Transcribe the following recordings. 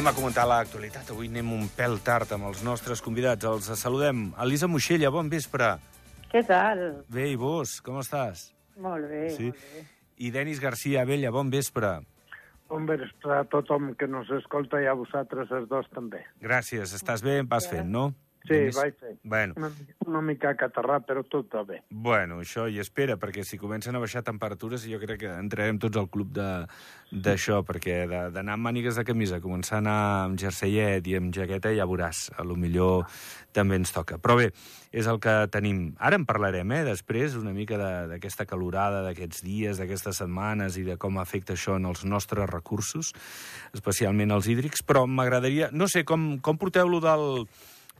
Anem a comentar l'actualitat. Avui anem un pèl tard amb els nostres convidats. Els saludem. Elisa Moixella, bon vespre. Què tal? Bé, i vos, com estàs? Molt bé, Sí. molt bé. I Denis García Abella, bon vespre. Bon vespre a tothom que nos escolta i a vosaltres els dos també. Gràcies. Estàs bé? Vas fent, no? Sí, Denis? vaig fer. Bueno, Una, una mica catarrat, però tot va bé. bueno, això i espera, perquè si comencen a baixar temperatures jo crec que entrarem tots al club de- d'això, perquè de- d'anar amb mànigues de camisa, començar a anar amb jerseiet i amb jaqueta, ja veuràs, a lo millor també ens toca. Però bé, és el que tenim. Ara en parlarem, eh, després, una mica d'aquesta calorada, d'aquests dies, d'aquestes setmanes i de com afecta això en els nostres recursos, especialment els hídrics, però m'agradaria... No sé, com, com porteu lo del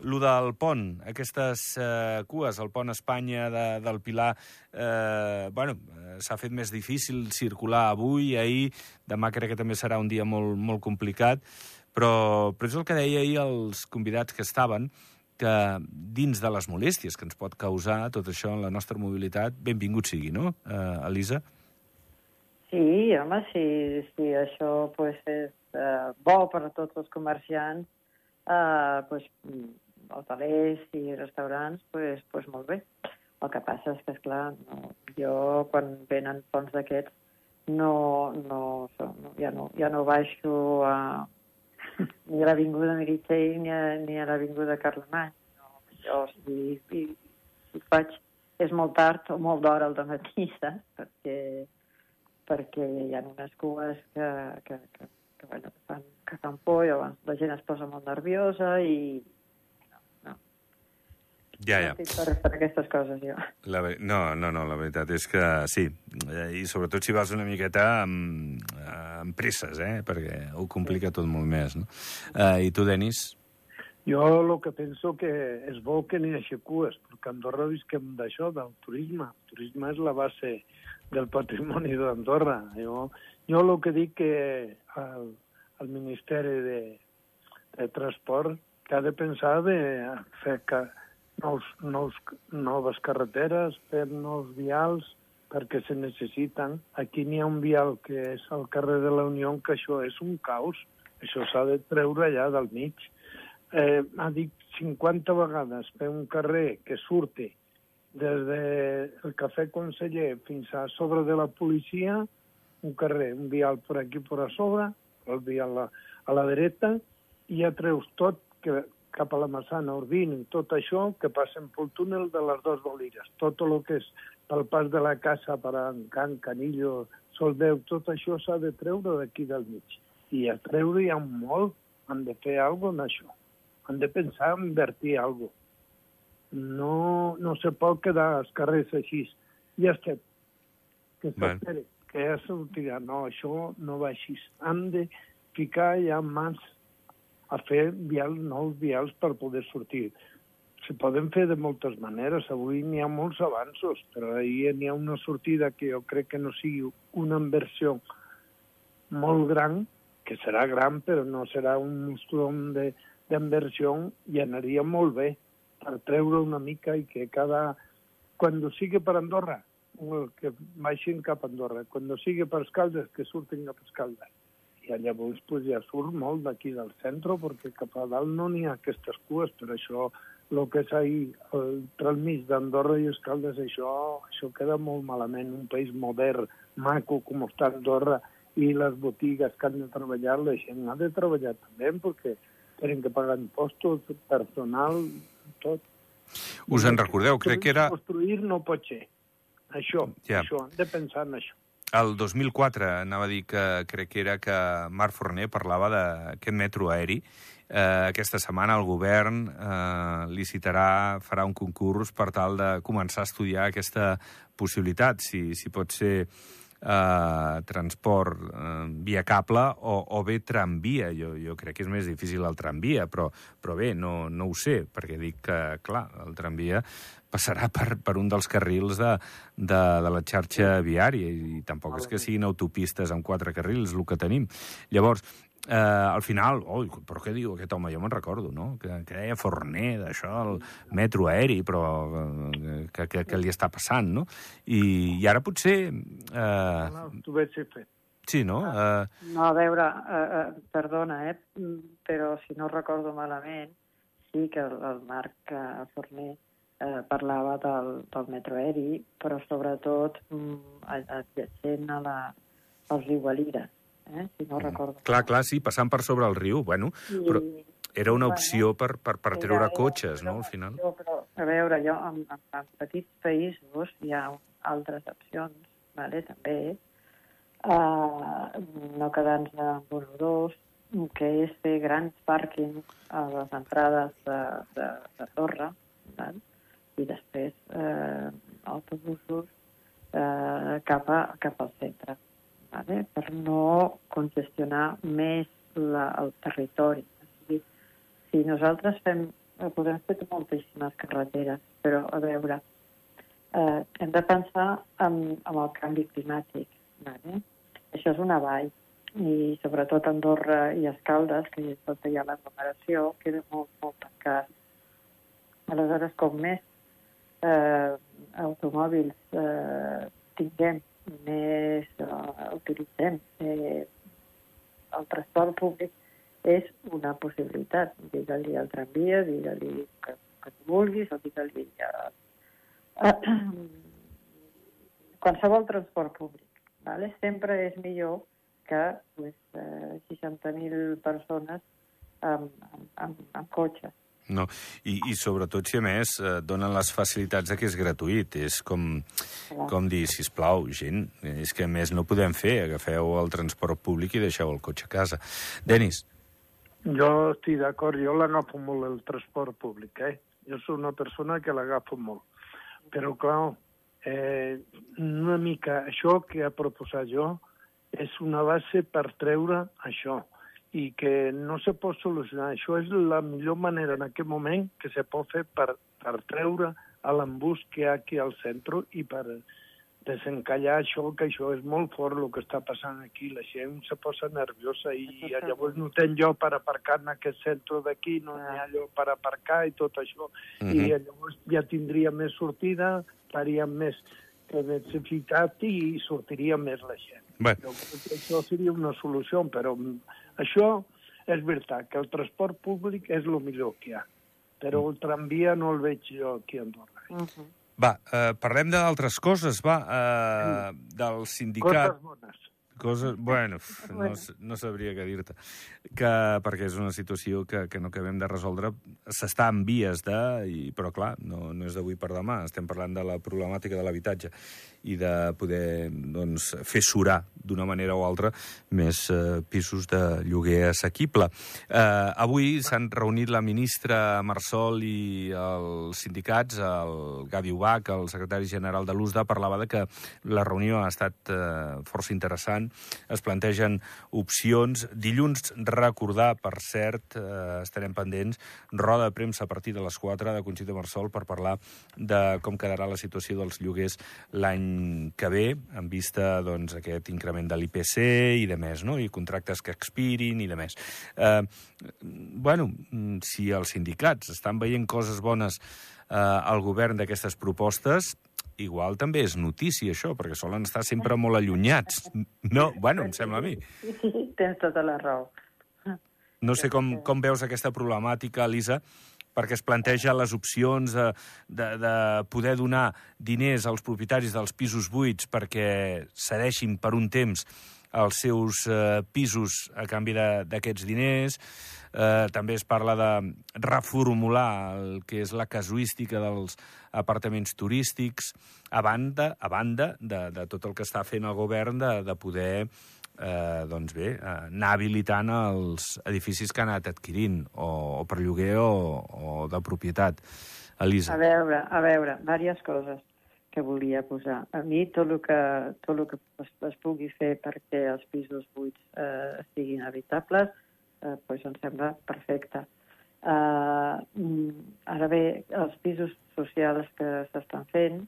lo del pont, aquestes eh, cues, el pont Espanya de, del Pilar, eh, bueno, eh, s'ha fet més difícil circular avui, ahir, demà crec que també serà un dia molt, molt complicat, però, però és el que deia ahir els convidats que estaven, que dins de les molèsties que ens pot causar tot això en la nostra mobilitat, benvingut sigui, no, eh, Elisa? Sí, home, si, si això pues, és eh, bo per a tots els comerciants, eh, pues, hotelers i restaurants, pues, pues molt bé. El que passa és que, esclar, no, jo quan venen ponts d'aquests no, no, ja, no, ja no baixo a, ni a l'Avinguda Meritxell ni a, ni a l'Avinguda Carlemany. No, jo, si, si, si faig, és molt tard o molt d'hora al matí, saps? Perquè, perquè hi ha unes cues que, que, que, que, bueno, que, fan, que fan por, llavors la gent es posa molt nerviosa i Ja, ja. no per, per aquestes coses, jo. La, ve- no, no, no, la veritat és que sí. Eh, I sobretot si vas una miqueta amb, amb presses, eh? perquè ho complica tot molt més. No? Eh, I tu, Denis? Jo el que penso que és bo que n'hi hagi cues, perquè a Andorra visquem d'això, del turisme. El turisme és la base del patrimoni d'Andorra. Jo, jo el que dic que el, el Ministeri de, de Transport que ha de pensar de fer que nous, nous, noves carreteres, fer nous vials, perquè se necessiten. Aquí n'hi ha un vial que és al carrer de la Unió, que això és un caos. Això s'ha de treure allà del mig. Eh, ha dit 50 vegades fer un carrer que surti des del Cafè Conseller fins a sobre de la policia, un carrer, un vial per aquí per a sobre, el vial a, a la dreta, i ja treus tot que, cap a la Massana, Urbín, tot això que passen pel túnel de les dues bolires. Tot el que és pel pas de la casa per a Can, Canillo, Soldeu, tot això s'ha de treure d'aquí del mig. I a treure hi ha molt, han de fer alguna cosa en això. Han de pensar en invertir alguna cosa. No, no se pot quedar als carrers així. Ja estem. Que Bueno. s'esperi, que ja sortirà. No, això no va així. Han de ficar ja mans a fer vials, nous vials per poder sortir. Se poden fer de moltes maneres. Avui n'hi ha molts avanços, però ahir n'hi ha una sortida que jo crec que no sigui una inversió molt gran, que serà gran, però no serà un monstrum d'inversió i anaria molt bé per treure una mica i que cada... Quan sigui per Andorra, que baixin cap a Andorra. Quan sigui per Escaldes, que surtin cap a Escaldes. I llavors pues, ja surt molt d'aquí del centre, perquè cap a dalt no n'hi ha aquestes cues, per això el que és ahir, el transmís d'Andorra i Escaldes, això, això queda molt malament. Un país modern, maco, com està Andorra, i les botigues que han de treballar, la gent ha de treballar també, perquè tenen que pagar impostos, personal, tot. Us en recordeu? Crec que era Construir no pot ser. Això, Ja. això, hem de pensar en això. El 2004, anava a dir que crec que era que Marc Forner parlava d'aquest metro aeri. Eh, aquesta setmana el govern eh, licitarà, farà un concurs per tal de començar a estudiar aquesta possibilitat, si, si pot ser eh, transport eh, via cable o, o bé tramvia. Jo, jo crec que és més difícil el tramvia, però, però bé, no, no ho sé, perquè dic que, clar, el tramvia passarà per, per un dels carrils de, de, de la xarxa viària i tampoc és que siguin autopistes amb quatre carrils el que tenim. Llavors, eh, al final, oi, però què diu aquest home? Jo me'n recordo, no? Que, que deia Forner, d'això, el metro aeri, però eh, que, que, que li està passant, no? I, i ara potser... Eh, t'ho vaig fet. Sí, no? Uh... No, a veure, uh, uh, perdona, eh? però si no recordo malament, sí que el, el Marc uh, Forner eh, parlava del, del metro aeri, però sobretot mm, adjacent a la, al riu Valira, eh? si no mm. recordo. Clar, clar, sí, passant per sobre el riu, bueno, I, però era una opció per, per, per treure era, cotxes, no, al final? Però, a veure, jo, en, en, en petits països hi ha altres opcions, vale, també, uh, no quedant-se amb un o dos, que és fer grans pàrquings a les entrades de, de, de Torre, val? I després eh, autobusos eh, cap, a, cap al centre, vale? per no congestionar més la, el territori. O si nosaltres fem, eh, podem fer moltíssimes carreteres, però a veure, eh, hem de pensar en, en el canvi climàtic. Vale? Això és una vall, i sobretot Andorra i Escaldes, que és tot hi ha l'aglomeració, queda molt, molt tancat. Aleshores, com més eh, automòbils eh, tinguem, més eh, utilitzem eh, el transport públic, és una possibilitat. Digue-li al tramvia, digue-li que, que vulguis, o digue-li a, a, qualsevol transport públic. Vale? Sempre és millor que pues, eh, 60.000 persones amb. No, i, i sobretot si a més eh, donen les facilitats de que és gratuït. És com, com dir, si plau, gent, és que més no podem fer, agafeu el transport públic i deixeu el cotxe a casa. Denis. Jo estic d'acord, jo l'agafo molt el transport públic, eh? Jo soc una persona que l'agafo molt. Però, clar, eh, una mica això que ha proposat jo és una base per treure això i que no se pot solucionar. Això és la millor manera en aquest moment que se pot fer per, per treure a l'embús que hi ha aquí al centre i per desencallar això, que això és molt fort el que està passant aquí. La gent se posa nerviosa i llavors no ten lloc per aparcar en aquest centre d'aquí, no hi ha lloc per aparcar i tot això. Uh -huh. I llavors ja tindria més sortida, faríem més necessitat i sortiria més la gent. Bé. Això seria una solució, però això és veritat, que el transport públic és el millor que hi ha, però el tramvia no el veig jo aquí a Andorra. Uh -huh. Va, eh, parlem d'altres coses, va, eh, del sindicat... Coses bones. Coses, bueno, no, no sabria què dir-te. Que, perquè és una situació que, que no acabem de resoldre. S'està en vies de... I, però, clar, no, no és d'avui per demà. Estem parlant de la problemàtica de l'habitatge i de poder doncs, fer surar d'una manera o altra més eh, pisos de lloguer assequible. Eh, avui s'han reunit la ministra Marsol i els sindicats, el Gavi Ubach, el secretari general de l'USDA, parlava de que la reunió ha estat eh, força interessant es plantegen opcions. Dilluns, recordar, per cert, eh, estarem pendents, roda de premsa a partir de les 4 de Conxita Marsol per parlar de com quedarà la situació dels lloguers l'any que ve, en vista doncs, aquest increment de l'IPC i de més, no? i contractes que expirin i de més. Eh, bueno, si els sindicats estan veient coses bones eh, al govern d'aquestes propostes, igual també és notícia, això, perquè solen estar sempre molt allunyats. No? Bueno, em sembla a mi. Sí, tens tota la raó. No sé com, com veus aquesta problemàtica, Elisa, perquè es planteja les opcions de, de, de poder donar diners als propietaris dels pisos buits perquè cedeixin per un temps els seus eh, pisos a canvi d'aquests diners. Eh, també es parla de reformular el que és la casuística dels apartaments turístics, a banda, a banda de, de tot el que està fent el govern de, de poder eh, doncs bé, eh, anar habilitant els edificis que ha anat adquirint, o, o per lloguer o, o de propietat. Elisa. A veure, a veure, diverses coses que volia posar. A mi tot el que, tot el que es, es pugui fer perquè els pisos buits eh, estiguin habitables, eh, pues em sembla perfecte. Eh, ara bé, els pisos socials que s'estan fent,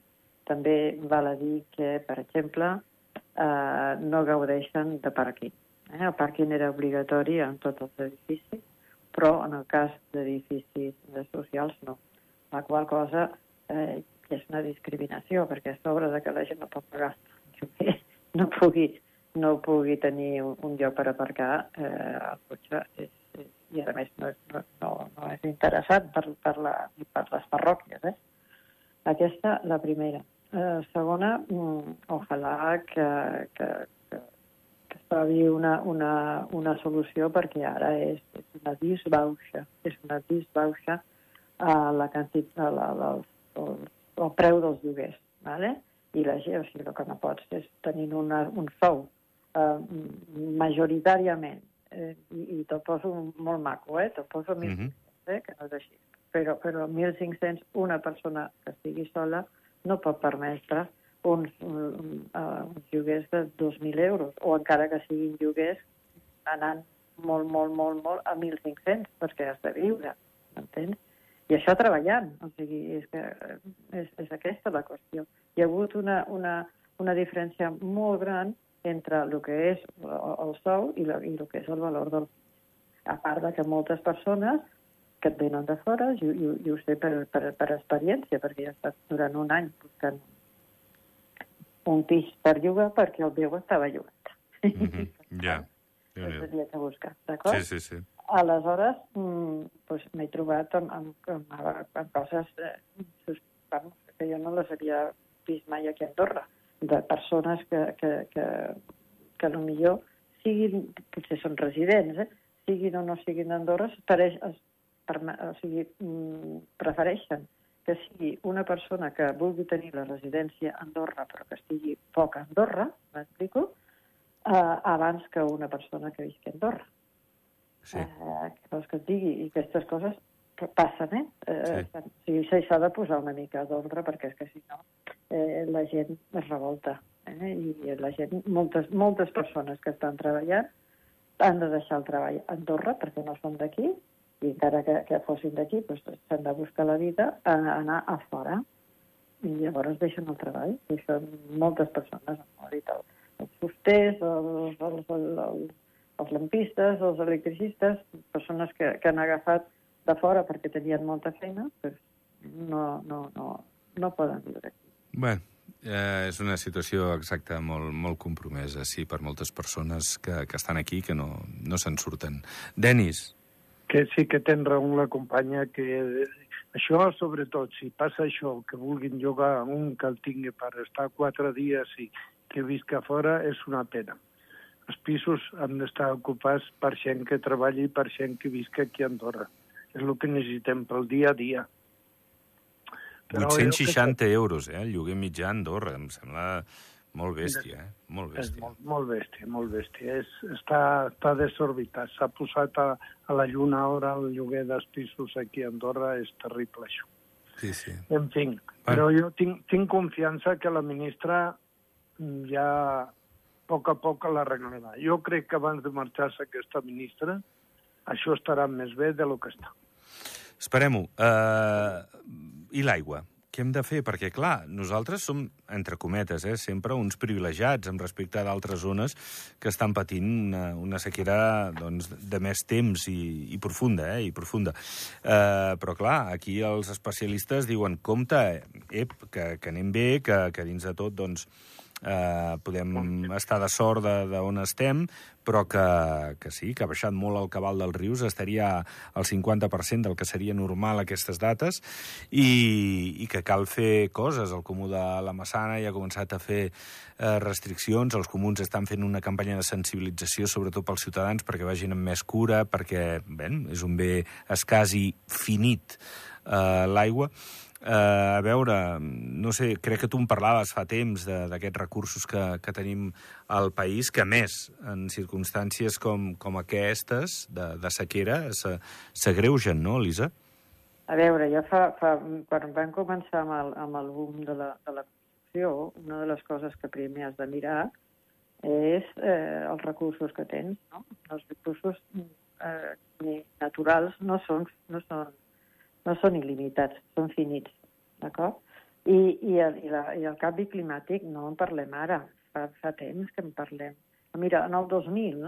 també val a dir que, per exemple, eh, no gaudeixen de pàrquing. Eh? El pàrquing era obligatori en tots els edificis, però en el cas d'edificis socials no. La qual cosa eh, és una discriminació, perquè a sobre de que la gent no pot pagar no pugui no pugui tenir un, un lloc per aparcar eh, el cotxe és, és, i a més no és, no, no, és interessant per, per, la, per les parròquies. Eh? Aquesta, la primera. Eh, segona, mm, ojalà que, que, que, que es trobi una, una, una solució perquè ara és, és una disbauxa, és una disbauxa a la quantitat, a la, la, el, el preu dels lloguers, ¿vale? i la gent, o sigui, el que no pots és tenir una, un sou eh, majoritàriament, eh, i, i te'l poso molt maco, eh? te'l poso 1.500, mm -hmm. eh? que no és així. Però, però 1.500, una persona que estigui sola no pot permetre uns, un, uh, uns lloguers de 2.000 euros, o encara que siguin lloguers anant molt, molt, molt, molt a 1.500, perquè has de viure, m'entens? I això treballant, o sigui, és, que és, és aquesta la qüestió. Hi ha hagut una, una, una diferència molt gran entre el que és el sou i, la, i el que és el valor del... A part de que moltes persones que et venen de fora, i, i, i ho sé per, per, per experiència, perquè ja he estat durant un any buscant un pis per llogar perquè el meu estava llogat. Mm -hmm. Ja. Havia que buscar, d'acord? Sí, sí, sí. Aleshores, mm, pues, m'he trobat amb, amb, amb, amb coses eh, que jo no les havia vist mai aquí a Andorra, de persones que, que, que, que potser siguin, potser són residents, eh? siguin o no siguin d'Andorra, es, per, o sigui, mm, prefereixen que sigui una persona que vulgui tenir la residència a Andorra però que estigui poc a Andorra, m'explico, eh, abans que una persona que visqui a Andorra. Sí. Eh, que vols que et digui? I aquestes coses passen, eh? eh sí. sí s'ha de posar una mica d'ordre perquè és que si no eh, la gent es revolta. Eh? I la gent, moltes, moltes persones que estan treballant han de deixar el treball a Andorra perquè no són d'aquí i encara que, que fossin d'aquí doncs s'han de buscar la vida a anar a fora i llavors deixen el treball. I són moltes persones, no dit el, els fusters, els, els, els, els lampistes, els electricistes, persones que, que han agafat de fora perquè tenien molta feina, pues no, no, no, no poden viure aquí. Bé, eh, és una situació exacta molt, molt compromesa, sí, per moltes persones que, que estan aquí que no, no se'n surten. Denis. Que sí que tens raó la companya que això, sobretot, si passa això, que vulguin llogar un que el tingui per estar quatre dies i que visca fora, és una pena. Els pisos han d'estar ocupats per gent que treballi i per gent que visca aquí a Andorra. És el que necessitem pel dia a dia. Però 860 que... euros, eh, el lloguer mitjà a Andorra. Em sembla molt bèstia, eh? Molt bèstia. És molt, molt bèstia, molt bèstia. És, està, està desorbitat. S'ha posat a, a la lluna ara el lloguer dels pisos aquí a Andorra. És terrible, això. Sí, sí. En fi, però jo tinc, tinc confiança que la ministra ja a poc a poc l'arreglarà. Jo crec que abans de marxar-se aquesta ministra això estarà més bé de lo que està. Esperem-ho. Uh, I l'aigua? Què hem de fer? Perquè, clar, nosaltres som, entre cometes, eh, sempre uns privilegiats amb respecte a d'altres zones que estan patint una, una sequera doncs, de més temps i, i profunda, eh, i profunda. Eh, però, clar, aquí els especialistes diuen, compte, ep, que, que anem bé, que, que dins de tot, doncs, eh, podem estar de sort d'on estem, però que, que sí, que ha baixat molt el cabal dels rius, estaria al 50% del que seria normal aquestes dates, i, i que cal fer coses. El Comú de la Massana ja ha començat a fer eh, restriccions, els comuns estan fent una campanya de sensibilització, sobretot pels ciutadans, perquè vagin amb més cura, perquè bé, és un bé escàs i finit eh, l'aigua, Uh, a veure, no sé, crec que tu em parlaves fa temps d'aquests recursos que, que tenim al país, que més, en circumstàncies com, com aquestes, de, de sequera, s'agreugen, no, Elisa? A veure, ja fa, fa, quan vam començar amb el, amb el boom de la, de la construcció, una de les coses que primer has de mirar és eh, els recursos que tens. No? Els recursos eh, naturals no són, no són no són il·limitats, són finits, d'acord? I, i, el, i, la, I el canvi climàtic no en parlem ara, fa, fa temps que en parlem. Mira, en el 2000,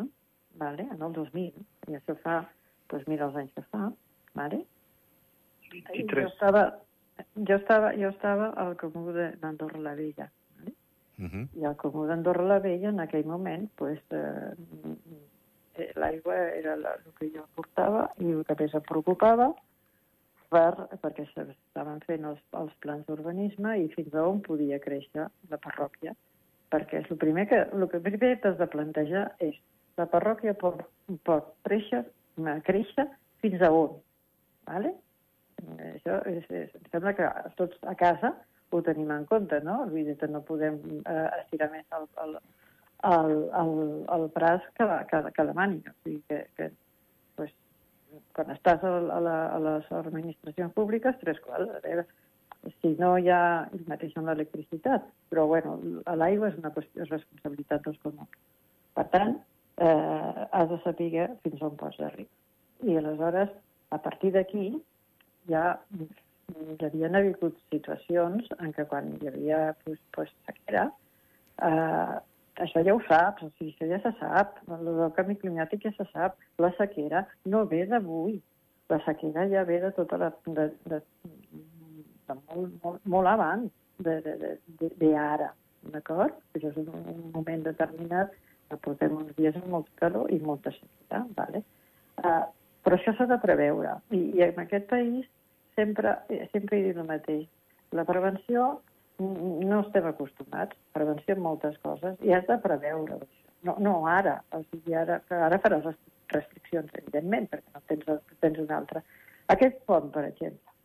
vale? en el 2000, i això fa, doncs mira els anys que fa, vale? 23. Jo estava, jo estava, jo estava al comú d'Andorra la Vella. Vale? Uh -huh. I el Comú d'Andorra la Vella, en aquell moment, pues, eh, eh, l'aigua era la, el que jo portava i el que més em preocupava per, perquè s'estaven fent els, els plans d'urbanisme i fins a on podia créixer la parròquia. Perquè és el primer que, el que primer que has de plantejar és la parròquia pot, pot créixer, créixer fins a on. Vale? Això és, és, em sembla que tots a casa ho tenim en compte, no? Que no podem eh, estirar més el, el, el, el, el braç que la, que, que la màniga. O sigui que, que quan estàs a, la, a les administracions públiques, tres quals. A veure, si no hi ha el mateix amb l'electricitat, però bueno, l'aigua és una qüestió, és responsabilitat dels comuns. Per tant, eh, has de saber fins on pots arribar. I aleshores, a partir d'aquí, ja hi havia hagut situacions en què quan hi havia pues, pues, sequera, eh, això ja ho saps, o sigui, això ja se sap, el del canvi climàtic ja se sap, la sequera no ve d'avui, la sequera ja ve de tota la... de, de, de molt, molt, molt abans d'ara, d'acord? Això és un, un moment determinat que portem uns dies amb molt calor i molta sequera, vale? Uh, però això s'ha de preveure. I, I en aquest país sempre, sempre he dit el mateix. La prevenció no estem acostumats, prevenció en moltes coses, i has de preveure això. No, no ara, o sigui, ara, ara faràs restriccions, evidentment, perquè no tens, tens una altra. Aquest pont, per exemple,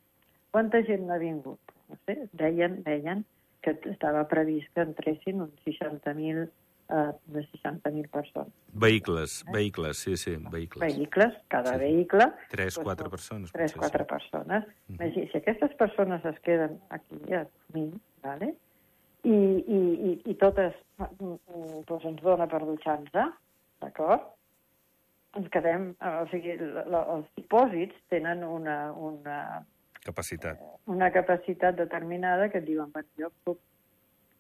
quanta gent n'ha vingut? No sé, deien, deien que estava previst que entressin uns 60.000 eh, de 60.000 persones. Vehicles, eh? vehicles, sí, sí, vehicles. Vehicles, cada sí. vehicle... 3, 4 doncs, persones. 3, 4 sí. persones. Mm -hmm. Si aquestes persones es queden aquí a mi, vale? I, i, i, i totes doncs ens dona per dutxar-nos, d'acord? Ens quedem... O sigui, la, la, els dipòsits tenen una, una, capacitat. Una capacitat determinada que et diuen, jo puc,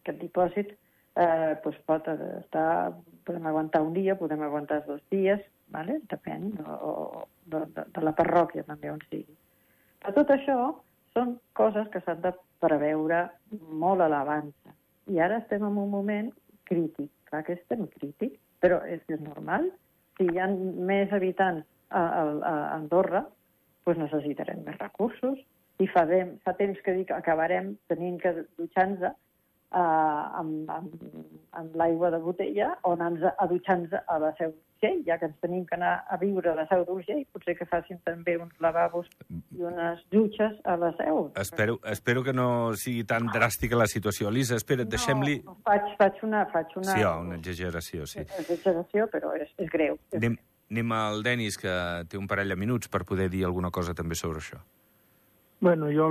aquest dipòsit eh, doncs pot estar, podem aguantar un dia, podem aguantar dos dies, vale? depèn, o, de, de, de la parròquia també on sigui. Però tot això són coses que s'han de preveure molt a l'avança. I ara estem en un moment crític. Clar que estem crític, però és que és normal. Si hi ha més habitants a, a, a Andorra, doncs necessitarem més recursos. I fa, de, fa temps que dic acabarem tenint que dutxar-nos eh, amb, amb, amb l'aigua de botella o anar-nos a dutxar-nos a la Seu d'Urgell, ja que ens tenim que anar a viure a la Seu d'Urgell, potser que facin també uns lavabos i unes dutxes a la Seu. Espero, espero que no sigui tan dràstica la situació. Elisa, espera't, no, deixem-li... Faig, faig, una, faig una... Sí, una exageració, sí. Exageració, però és, és greu. Anem, anem al Denis, que té un parell de minuts per poder dir alguna cosa també sobre això. Bueno, jo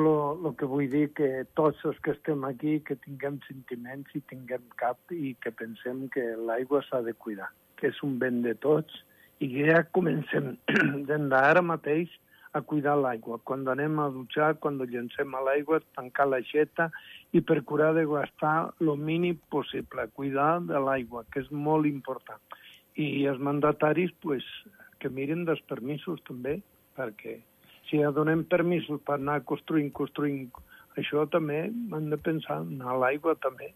el que vull dir que tots els que estem aquí que tinguem sentiments i tinguem cap i que pensem que l'aigua s'ha de cuidar, que és un ben de tots i que ja comencem d'ara mateix a cuidar l'aigua. Quan anem a dutxar, quan llencem a l'aigua, tancar l'aixeta i procurar de gastar el mínim possible, cuidar de l'aigua, que és molt important. I els mandataris, pues, que miren dels permisos també, perquè si ja donem permisos per anar construint, construint, això també hem de pensar, a l'aigua també.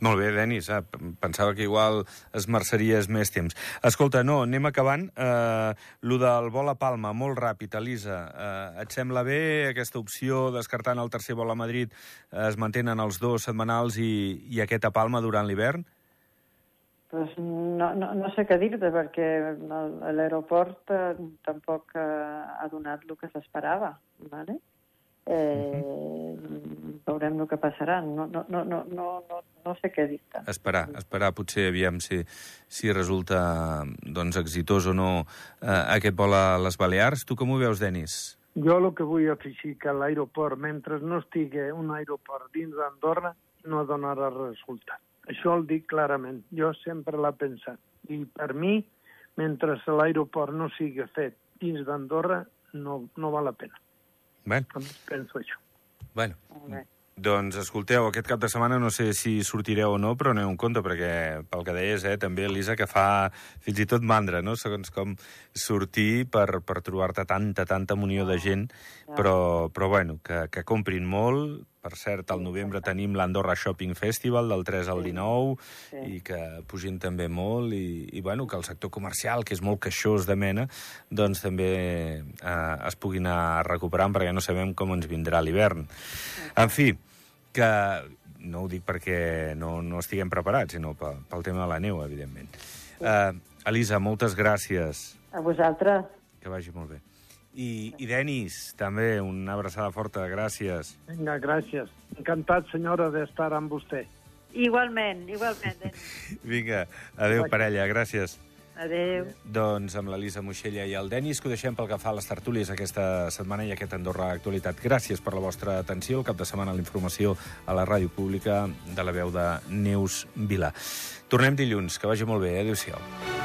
Molt bé, Denis. Ah, pensava que igual es merceries més temps. Escolta, no, anem acabant. Eh, lo del vol a Palma, molt ràpid, Elisa. Eh, et sembla bé aquesta opció, descartant el tercer vol a Madrid, eh, es mantenen els dos setmanals i, i aquest a Palma durant l'hivern? Pues no, no, no sé què dir-te, perquè l'aeroport eh, tampoc eh, ha donat el que s'esperava, ¿vale? Eh, veurem el que passarà. No, no, no, no, no, no sé què dir-te. Esperar, esperar, potser aviam si, si resulta doncs, exitós o no eh, aquest vol a les Balears. Tu com ho veus, Denis? Jo el que vull afegir que l'aeroport, mentre no estigui un aeroport dins d'Andorra, no donarà resultat això el dic clarament. Jo sempre l'he pensat. I per mi, mentre l'aeroport no sigui fet dins d'Andorra, no, no val la pena. Bé. Penso això. Bueno, doncs escolteu, aquest cap de setmana no sé si sortireu o no, però aneu en compte, perquè pel que deies, eh, també, Elisa, que fa fins i tot mandra, no?, segons com sortir per, per trobar-te tanta, tanta munió de gent, però, però bueno, que, que comprin molt, per cert, al novembre tenim l'Andorra Shopping Festival del 3 al 19 sí. i que pugin també molt i, i bueno, que el sector comercial, que és molt queixós de mena, doncs també eh, es pugui anar recuperant perquè no sabem com ens vindrà l'hivern. En fi, que no ho dic perquè no, no estiguem preparats, sinó pel, pel tema de la neu, evidentment. Eh, Elisa, moltes gràcies. A vosaltres. Que vagi molt bé. I, i Denis, també, una abraçada forta, gràcies. Vinga, gràcies. Encantat, senyora, d'estar amb vostè. Igualment, igualment. Denis. Vinga, adeu, parella, gràcies. Adéu. Doncs amb l'Elisa Moixella i el Denis, que ho deixem pel que fa a les tertúlies aquesta setmana i aquest Andorra Actualitat. Gràcies per la vostra atenció. El cap de setmana la informació a la ràdio pública de la veu de Neus Vila. Tornem dilluns. Que vagi molt bé. Adéu-siau.